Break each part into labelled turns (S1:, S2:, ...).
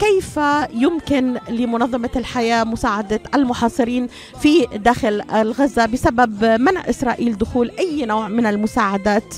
S1: كيف يمكن لمنظمة الحياة مساعدة المحاصرين في داخل غزة بسبب منع إسرائيل دخول أي نوع من المساعدات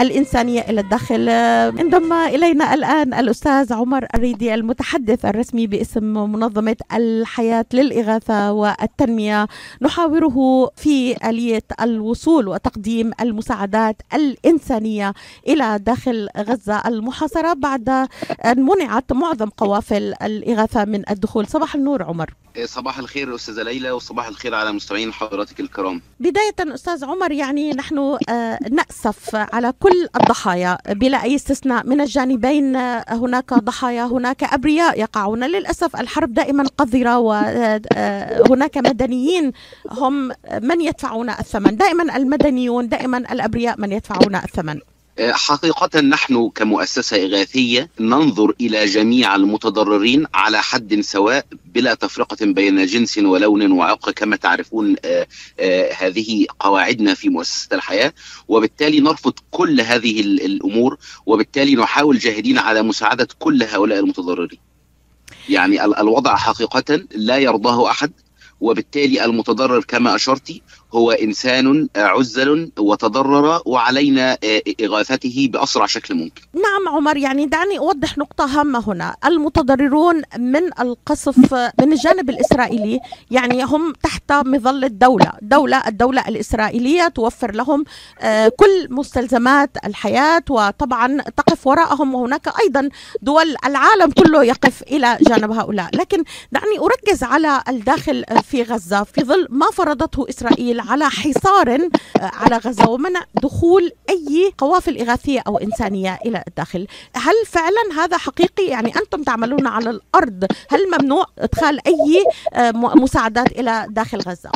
S1: الإنسانية إلى الداخل؟ انضم إلينا الآن الأستاذ عمر الريدي المتحدث الرسمي باسم منظمة الحياة للإغاثة والتنمية. نحاوره في آلية الوصول وتقديم المساعدات الإنسانية إلى داخل غزة المحاصرة بعد أن منعت معظم قوافل الإغاثة من الدخول. صباح النور عمر.
S2: صباح الخير أستاذة ليلى وصباح الخير على مستمعين حضراتك الكرام.
S1: بداية أستاذ عمر يعني نحن نأسف على كل الضحايا بلا أي استثناء. من الجانبين هناك ضحايا هناك أبرياء يقعون. للأسف الحرب دائما قذرة وهناك مدنيين هم من يدفعون الثمن. دائما المدنيون دائما الأبرياء من يدفعون الثمن.
S2: حقيقة نحن كمؤسسة إغاثية ننظر إلى جميع المتضررين على حد سواء بلا تفرقة بين جنس ولون وعرق كما تعرفون آآ آآ هذه قواعدنا في مؤسسة الحياة. وبالتالي نرفض كل هذه الأمور وبالتالي نحاول جاهدين على مساعدة كل هؤلاء المتضررين. يعني الوضع حقيقة لا يرضاه أحد وبالتالي المتضرر كما أشرتي هو إنسان عزل وتضرر وعلينا إغاثته بأسرع شكل ممكن.
S1: نعم عمر يعني دعني أوضح نقطة هامة هنا. المتضررون من القصف من الجانب الإسرائيلي يعني هم تحت مظلة دولة دولة الدولة الإسرائيلية توفر لهم كل مستلزمات الحياة وطبعا تقف وراءهم وهناك أيضا دول العالم كله يقف إلى جانب هؤلاء. لكن دعني أركز على الداخل في غزة في ظل ما فرضته إسرائيل على حصار على غزة ومنع دخول أي قوافل إغاثية أو إنسانية إلى الداخل. هل فعلا هذا حقيقي؟ يعني أنتم تعملون على الأرض هل ممنوع إدخال أي مساعدات إلى داخل غزة؟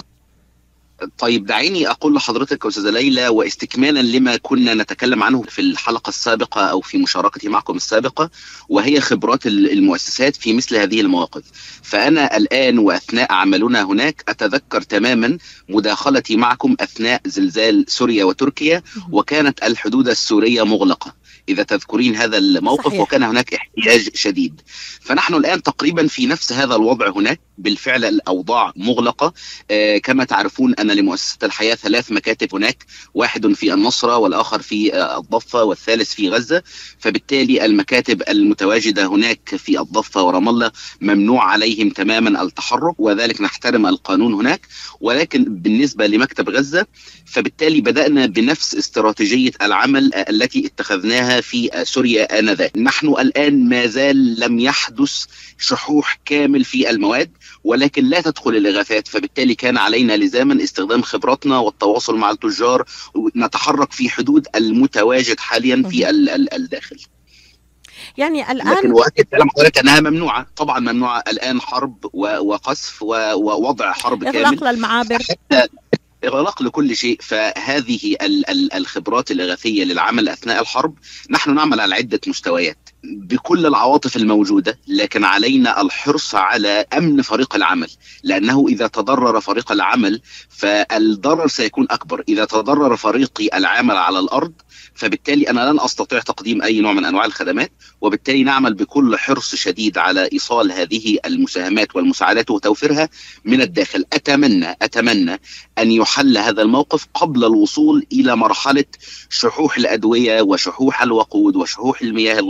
S2: طيب دعيني أقول لحضرتك أستاذة ليلى واستكمالا لما كنا نتكلم عنه في الحلقة السابقة أو في مشاركتي معكم السابقة وهي خبرات المؤسسات في مثل هذه المواقف. فأنا الآن وأثناء عملنا هناك أتذكر تماما مداخلتي معكم أثناء زلزال سوريا وتركيا وكانت الحدود السورية مغلقة. إذا تذكرين هذا الموقف صحيح. وكان هناك احتياج شديد. فنحن الآن تقريبا في نفس هذا الوضع هناك. بالفعل الأوضاع مغلقة. آه كما تعرفون ان لمؤسسة الحياة ثلاث مكاتب هناك. واحد في النصره والآخر في آه الضفة والثالث في غزة. فبالتالي المكاتب المتواجدة هناك في الضفة ورام الله ممنوع عليهم تماما التحرك وذلك نحترم القانون هناك. ولكن بالنسبة لمكتب غزة فبالتالي بدأنا بنفس استراتيجية العمل التي اتخذناها في سوريا آنذاك. نحن الآن ما زال لم يحدث شحوح كامل في المواد ولكن لا تدخل الإغاثات. فبالتالي كان علينا لزاما استخدام خبراتنا والتواصل مع التجار نتحرك في حدود المتواجد حاليا في ال ال الداخل.
S1: يعني الآن
S2: لكن واكد كلام حضرتك أنها ممنوعة. طبعا ممنوعة. الآن حرب وقصف ووضع حرب
S1: كامل. اغلاق للمعابر.
S2: حتى إغلاق لكل شيء فهذه الخبرات الإغاثية للعمل أثناء الحرب نحن نعمل على عدة مستويات. بكل العواطف الموجودة لكن علينا الحرص على أمن فريق العمل. لأنه إذا تضرر فريق العمل فالضرر سيكون أكبر. إذا تضرر فريقي العمل على الأرض فبالتالي أنا لن أستطيع تقديم أي نوع من أنواع الخدمات وبالتالي نعمل بكل حرص شديد على إيصال هذه المساهمات والمساعدات وتوفيرها من الداخل. أتمنى أتمنى أن يحل هذا الموقف قبل الوصول إلى مرحلة شحوح الأدوية وشحوح الوقود وشحوح المياه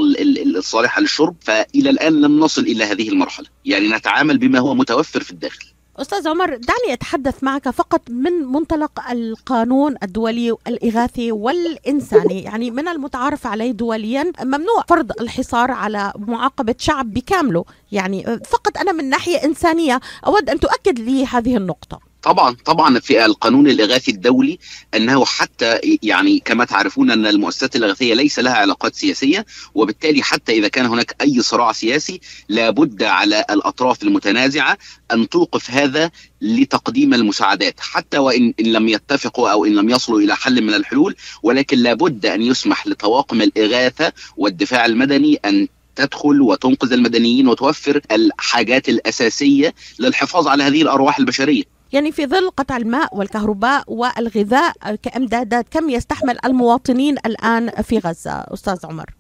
S2: الصالحه للشرب فإلى الآن لم نصل إلى هذه المرحلة. يعني نتعامل بما هو متوفر في الداخل.
S1: أستاذ عمر دعني أتحدث معك فقط من منطلق القانون الدولي الإغاثي والإنساني. يعني من المتعارف عليه دوليا ممنوع فرض الحصار على معاقبة شعب بكامله. يعني فقط أنا من ناحية إنسانية أود أن تؤكد لي هذه النقطة.
S2: طبعا طبعا في القانون الإغاثي الدولي أنه حتى يعني كما تعرفون أن المؤسسات الإغاثية ليس لها علاقات سياسية وبالتالي حتى إذا كان هناك أي صراع سياسي لابد على الأطراف المتنازعة أن توقف هذا لتقديم المساعدات حتى وإن إن لم يتفقوا أو إن لم يصلوا إلى حل من الحلول ولكن لابد أن يسمح لطواقم الإغاثة والدفاع المدني أن تدخل وتنقذ المدنيين وتوفر الحاجات الأساسية للحفاظ على هذه الأرواح البشرية.
S1: يعني في ظل قطع الماء والكهرباء والغذاء كامدادات كم يستحمل المواطنين الآن في غزة؟ أستاذ عمر.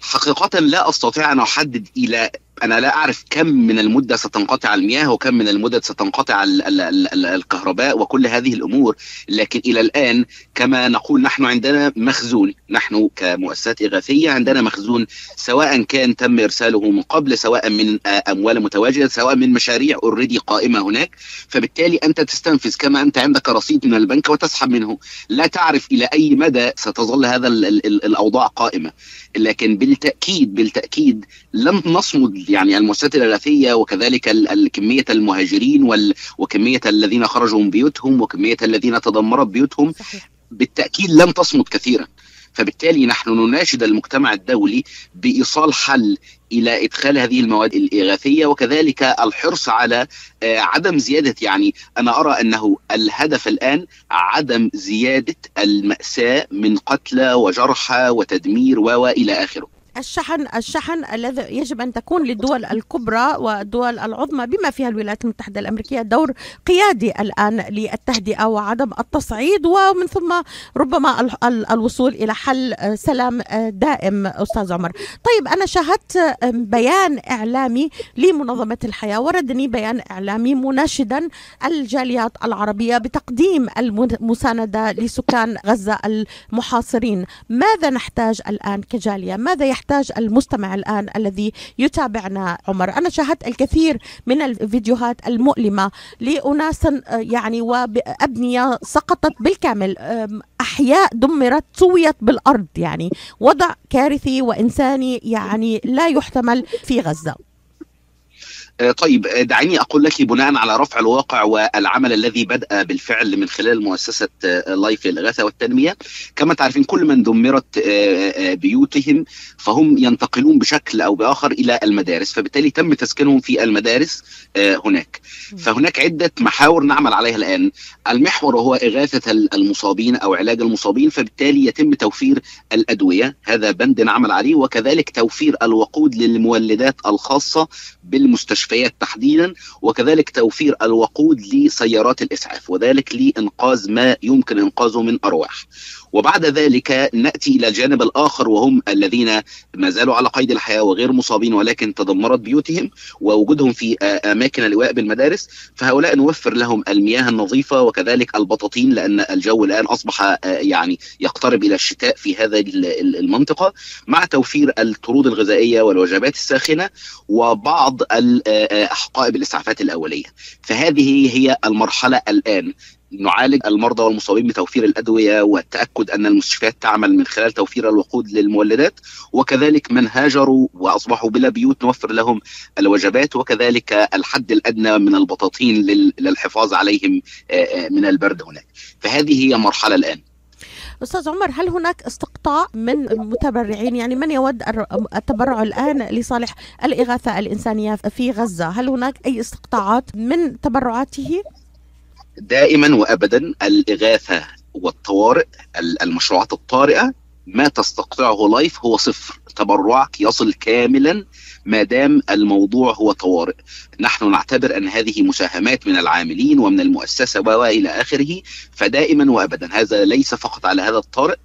S2: حقيقة لا أستطيع أن أحدد إلى أنا لا أعرف كم من المدة ستنقطع المياه وكم من المدة ستنقطع ال ال ال الكهرباء وكل هذه الأمور. لكن إلى الآن كما نقول نحن عندنا مخزون. نحن كمؤسسات إغاثية عندنا مخزون سواء كان تم إرساله من قبل سواء من أموال متواجدة سواء من مشاريع اوريدي قائمة هناك. فبالتالي أنت تستنفذ كما أنت عندك رصيد من البنك وتسحب منه. لا تعرف إلى أي مدى ستظل هذا ال ال الأوضاع قائمة. لكن بالتأكيد بالتأكيد لن نصمد يعني المؤسسات الاغاثيه وكذلك كمية المهاجرين وكمية الذين خرجوا من بيوتهم وكمية الذين تدمرت بيوتهم صحيح. بالتأكيد لن تصمد كثيرا فبالتالي نحن نناشد المجتمع الدولي بإيصال حل إلى إدخال هذه المواد الإغاثية وكذلك الحرص على آه، عدم زيادة يعني أنا أرى أنه الهدف الآن عدم زيادة المأساة من قتلى وجرحى وتدمير والى آخره
S1: الشحن الشحن الذي يجب أن تكون للدول الكبرى والدول العظمى بما فيها الولايات المتحدة الأمريكية دور قيادي الآن للتهدئة وعدم التصعيد ومن ثم ربما الوصول إلى حل سلام دائم أستاذ عمر. طيب أنا شاهدت بيان إعلامي لمنظمة الحياة وردني بيان إعلامي مناشدا الجاليات العربية بتقديم المساندة لسكان غزة المحاصرين. ماذا نحتاج الآن كجالية؟ ماذا يحتاج يحتاج المستمع الآن الذي يتابعنا عمر. أنا شاهدت الكثير من الفيديوهات المؤلمة لأناس آه، يعني وأبنية سقطت بالكامل. أحياء دمرت سويت بالأرض يعني وضع كارثي وإنساني يعني لا يحتمل في غزة.
S2: طيب آه، دعيني أقول لك بناء على رفع الواقع والعمل الذي بدأ بالفعل من خلال مؤسسة آه، لايف للاغاثه والتنمية كما تعرفين كل من دمرت بيوتهم فهم ينتقلون بشكل أو بآخر إلى المدارس فبالتالي تم تسكينهم في المدارس هناك. فهناك عدة محاور نعمل عليها الآن. المحور هو إغاثة المصابين أو علاج المصابين فبالتالي يتم توفير الأدوية. هذا بند نعمل عليه وكذلك توفير الوقود للمولدات الخاصة بالمستشفيات تحديدا وكذلك توفير الوقود لسيارات الإسعاف وذلك لإنقاذ ما يمكن إنقاذه من أرواح. وبعد ذلك نأتي إلى الجانب الآخر وهم الذين ما زالوا على قيد الحياة وغير مصابين ولكن تدمرت بيوتهم ووجودهم في أماكن اللواء بالمدارس فهؤلاء نوفر لهم المياه النظيفة وكذلك البطاطين لأن الجو الآن أصبح يعني يقترب إلى الشتاء في هذه المنطقة مع توفير الطرود الغذائية والوجبات الساخنة وبعض حقائب الاسعافات الأولية. فهذه هي المرحلة الآن. نعالج المرضى والمصابين بتوفير الأدوية والتأكد أن المستشفيات تعمل من خلال توفير الوقود للمولدات وكذلك من هاجروا وأصبحوا بلا بيوت نوفر لهم الوجبات وكذلك الحد الأدنى من البطاطين للحفاظ عليهم من البرد هناك. فهذه هي مرحلة الآن.
S1: أستاذ عمر هل هناك استقطاع من المتبرعين؟ يعني من يود التبرع الآن لصالح الإغاثة الإنسانية في غزة؟ هل هناك أي استقطاعات من تبرعاته؟
S2: دائما وابدا الإغاثة والطوارئ المشروعات الطارئة ما تستقطعه لايف هو صفر. تبرعك يصل كاملا ما دام الموضوع هو طوارئ. نحن نعتبر أن هذه مساهمات من العاملين ومن المؤسسة وإلى آخره فدائما وابدا. هذا ليس فقط على هذا الطارئ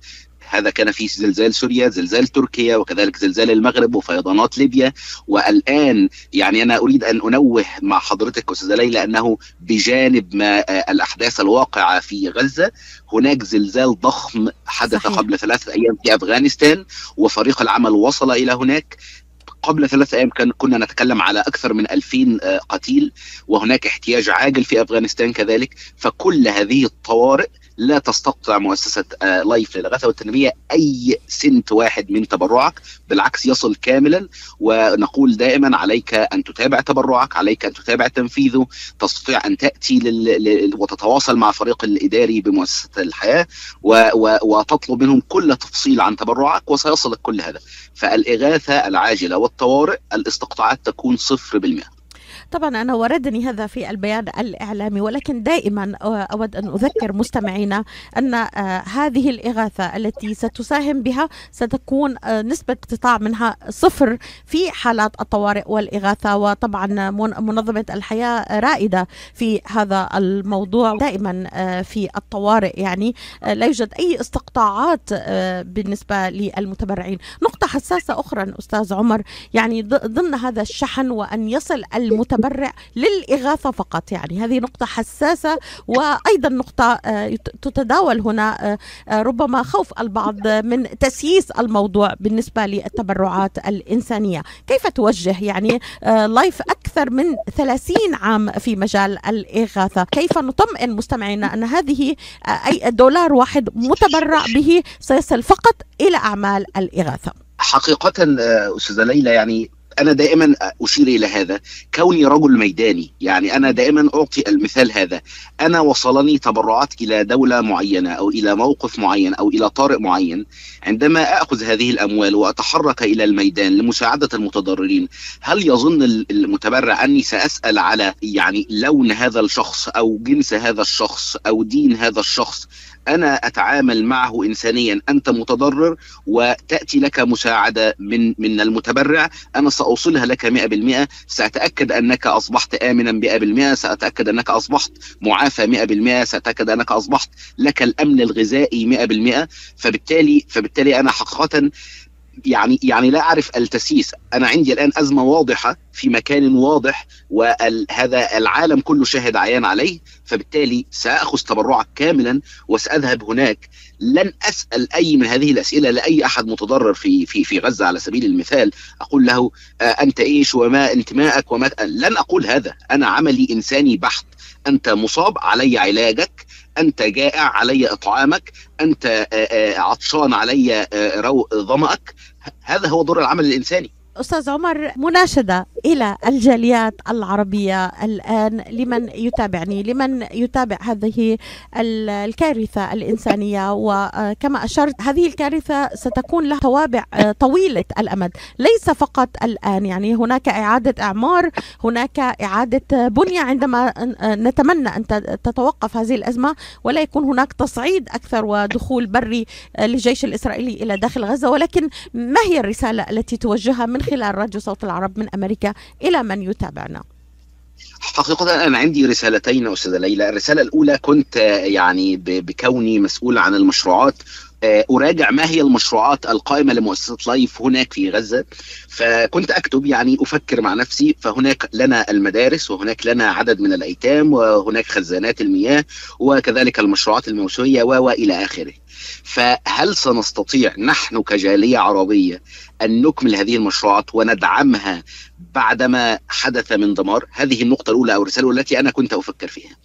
S2: هذا كان في زلزال سوريا زلزال تركيا وكذلك زلزال المغرب وفيضانات ليبيا. والآن يعني أنا أريد أن أنوه مع حضرتك أستاذة ليلى أنه بجانب ما الأحداث الواقعة في غزة هناك زلزال ضخم حدث صحيح. قبل ثلاثة أيام في أفغانستان وفريق العمل وصل إلى هناك. قبل ثلاثة أيام كان كنا نتكلم على أكثر من 2000 قتيل وهناك احتياج عاجل في أفغانستان كذلك. فكل هذه الطوارئ لا تستقطع مؤسسة آه، لايف للغاثة والتنمية أي سنت واحد من تبرعك بالعكس يصل كاملا. ونقول دائما عليك أن تتابع تبرعك عليك أن تتابع تنفيذه تستطيع أن تأتي لل... وتتواصل مع فريق الإداري بمؤسسة الحياة و... و... وتطلب منهم كل تفصيل عن تبرعك وسيصلك كل هذا. فالإغاثة العاجلة والطوارئ الاستقطاعات تكون صفر بالمئة.
S1: طبعا أنا وردني هذا في البيان الإعلامي ولكن دائما أود أن أذكر مستمعينا أن هذه الإغاثة التي ستساهم بها ستكون نسبة اقتطاع منها صفر في حالات الطوارئ والإغاثة وطبعا منظمة الحياة رائدة في هذا الموضوع دائما في الطوارئ. يعني لا يوجد أي استقطاعات بالنسبة للمتبرعين. نقطة حساسة أخرى أستاذ عمر يعني ضمن هذا الشحن وأن يصل المتبرع للإغاثة فقط. يعني هذه نقطة حساسة وأيضا نقطة تتداول هنا ربما خوف البعض من تسييس الموضوع بالنسبة للتبرعات الإنسانية. كيف توجه؟ يعني لايف أكثر من 30 عام في مجال الإغاثة. كيف نطمئن مستمعينا أن هذه أي دولار واحد متبرع به سيصل فقط إلى أعمال الإغاثة؟
S2: حقيقة أستاذة ليلى يعني أنا دائما أشير إلى هذا. كوني رجل ميداني يعني أنا دائما أعطي المثال هذا. أنا وصلني تبرعات إلى دولة معينة أو إلى موقف معين أو إلى طارئ معين. عندما آخذ هذه الأموال وأتحرك إلى الميدان لمساعدة المتضررين هل يظن المتبرع أني سأسأل على يعني لون هذا الشخص أو جنس هذا الشخص أو دين هذا الشخص؟ أنا أتعامل معه انسانيا. أنت متضرر وتأتي لك مساعدة من من المتبرع. أنا سأوصلها لك 100% سأتأكد أنك أصبحت امنا 100% سأتأكد أنك أصبحت معافى 100% سأتأكد أنك أصبحت لك الأمن الغذائي 100% فبالتالي فبالتالي أنا حقيقه يعني يعني لا أعرف التسييس. أنا عندي الآن أزمة واضحة في مكان واضح وهذا العالم كله شاهد عيان عليه فبالتالي سأخذ تبرعك كاملا وسأذهب هناك. لن أسأل أي من هذه الأسئلة لأي أحد متضرر في في في غزة على سبيل المثال. أقول له آه أنت إيش وما انتمائك وما لن أقول هذا. أنا عملي إنساني بحت. أنت مصاب علي علاجك. أنت جائع علي إطعامك أنت عطشان علي ظمأك. هذا هو دور العمل الإنساني.
S1: أستاذ عمر مناشدة. إلى الجاليات العربية الآن لمن يتابعني لمن يتابع هذه الكارثة الإنسانية. وكما أشرت هذه الكارثة ستكون لها توابع طويلة الأمد ليس فقط الآن. يعني هناك إعادة إعمار هناك إعادة بنية عندما نتمنى أن تتوقف هذه الأزمة ولا يكون هناك تصعيد أكثر ودخول بري للجيش الإسرائيلي إلى داخل غزة. ولكن ما هي الرسالة التي توجهها من خلال راديو صوت العرب من أمريكا؟ إلى من يتابعنا.
S2: حقيقة أنا عندي رسالتين أستاذة ليلى. الرسالة الأولى كنت يعني بكوني مسؤول عن المشروعات أراجع ما هي المشروعات القائمة لمؤسسة لايف هناك في غزة. فكنت أكتب يعني أفكر مع نفسي فهناك لنا المدارس وهناك لنا عدد من الأيتام وهناك خزانات المياه وكذلك المشروعات الموسوية وإلى آخره. فهل سنستطيع نحن كجالية عربية أن نكمل هذه المشروعات وندعمها بعدما حدث من دمار؟ هذه النقطة الأولى أو الرسالة التي أنا كنت أفكر فيها.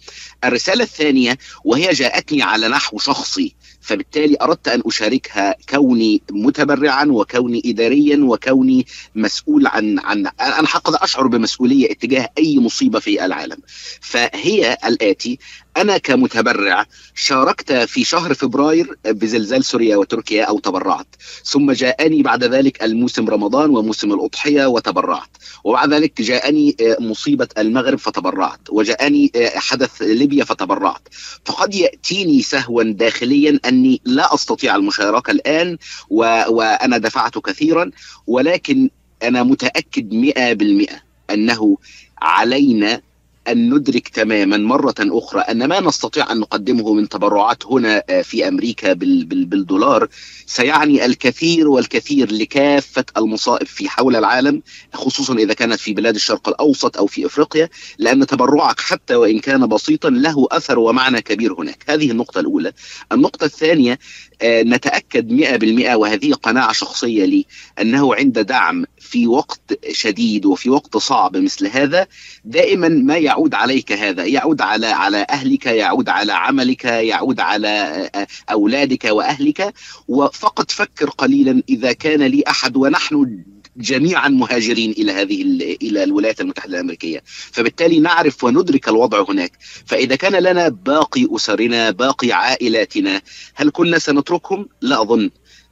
S2: الرسالة الثانية وهي جاءتني على نحو شخصي. فبالتالي أردت أن أشاركها كوني متبرعا وكوني إداريا وكوني مسؤول عن عن أنا حقا أشعر بمسؤولية اتجاه أي مصيبة في العالم. فهي الآتي أنا كمتبرع شاركت في شهر فبراير بزلزال سوريا وتركيا أو تبرعت ثم جاءني بعد ذلك الموسم رمضان وموسم الأضحية وتبرعت وبعد ذلك جاءني مصيبة المغرب فتبرعت وجاءني حدث ليبيا فتبرعت. فقد يأتيني سهوا داخليا أني لا أستطيع المشاركة الآن و... وأنا دفعت كثيرا ولكن متأكد مئة بالمئة أنه علينا أن ندرك تماما مرة أخرى أن ما نستطيع أن نقدمه من تبرعات هنا في أمريكا بالدولار سيعني الكثير والكثير لكافة المصائب في حول العالم خصوصا إذا كانت في بلاد الشرق الأوسط أو في إفريقيا لأن تبرعك حتى وإن كان بسيطا له أثر ومعنى كبير هناك. هذه النقطة الأولى. النقطة الثانية نتأكد مئة بالمئة وهذه قناعة شخصية لي أنه عند دعم في وقت شديد وفي وقت صعب مثل هذا دائما ما يعود عليك هذا يعود على على أهلك يعود على عملك يعود على أولادك وأهلك وفقط فكر قليلا إذا كان لي أحد ونحن جميعا مهاجرين إلى هذه إلى الولايات المتحدة الأمريكية، فبالتالي نعرف وندرك الوضع هناك، فإذا كان لنا باقي أسرنا، باقي عائلاتنا، هل كنا سنتركهم؟ لا أظن.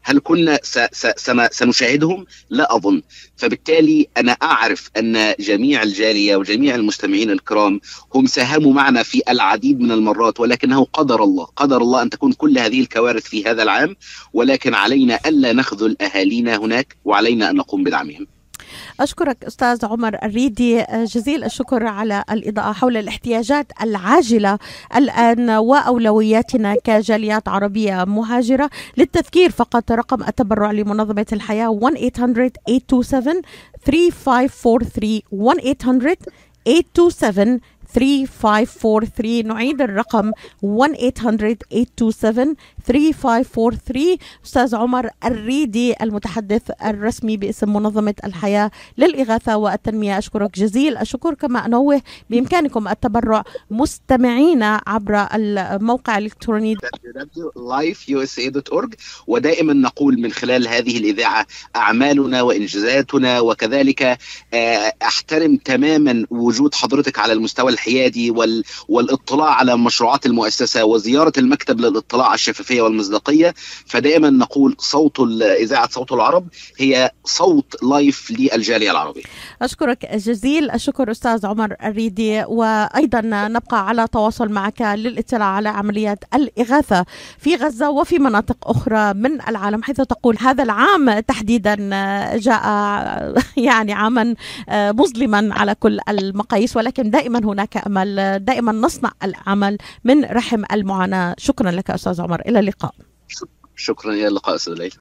S2: هل كنا سنشاهدهم؟ لا أظن فبالتالي أنا أعرف أن جميع الجالية وجميع المستمعين الكرام هم ساهموا معنا في العديد من المرات ولكنه قدر الله قدر الله أن تكون كل هذه الكوارث في هذا العام ولكن علينا ألا نخذل أهالينا هناك وعلينا أن نقوم بدعمهم
S1: أشكرك أستاذ عمر الريدي. جزيل الشكر على الإضاءة حول الاحتياجات العاجلة الآن وأولوياتنا كجاليات عربية مهاجرة للتذكير فقط. رقم التبرع لمنظمة الحياة 1-800-827 3543 1-800-827 3543 نعيد الرقم 1-800-827 3543 أستاذ عمر الريدي المتحدث الرسمي باسم منظمة الحياة للإغاثة والتنمية. أشكرك جزيل الشكر. كما أنوه بإمكانكم التبرع مستمعينا عبر الموقع الإلكتروني.
S2: lifeusa.org ودائما نقول من خلال هذه الإذاعة أعمالنا وإنجازاتنا وكذلك أحترم تماما وجود حضرتك على المستوى الحيادي وال... والاطلاع على مشروعات المؤسسة وزيارة المكتب للاطلاع على الشفافية والمصداقية فدائما نقول صوت إذاعة صوت العرب هي صوت لايف للجالية العربية.
S1: أشكرك جزيل. الشكر أستاذ عمر الريدي. وأيضا نبقى على تواصل معك للاطلاع على عمليات الإغاثة في غزة وفي مناطق أخرى من العالم حيث تقول هذا العام تحديدا جاء يعني عاما مظلما على كل المقاييس ولكن دائما هناك أمل دائما نصنع العمل من رحم المعاناة. شكرا لك أستاذ عمر. إلى اللقاء
S2: شكرا إلى اللقاء أستاذ ليلى.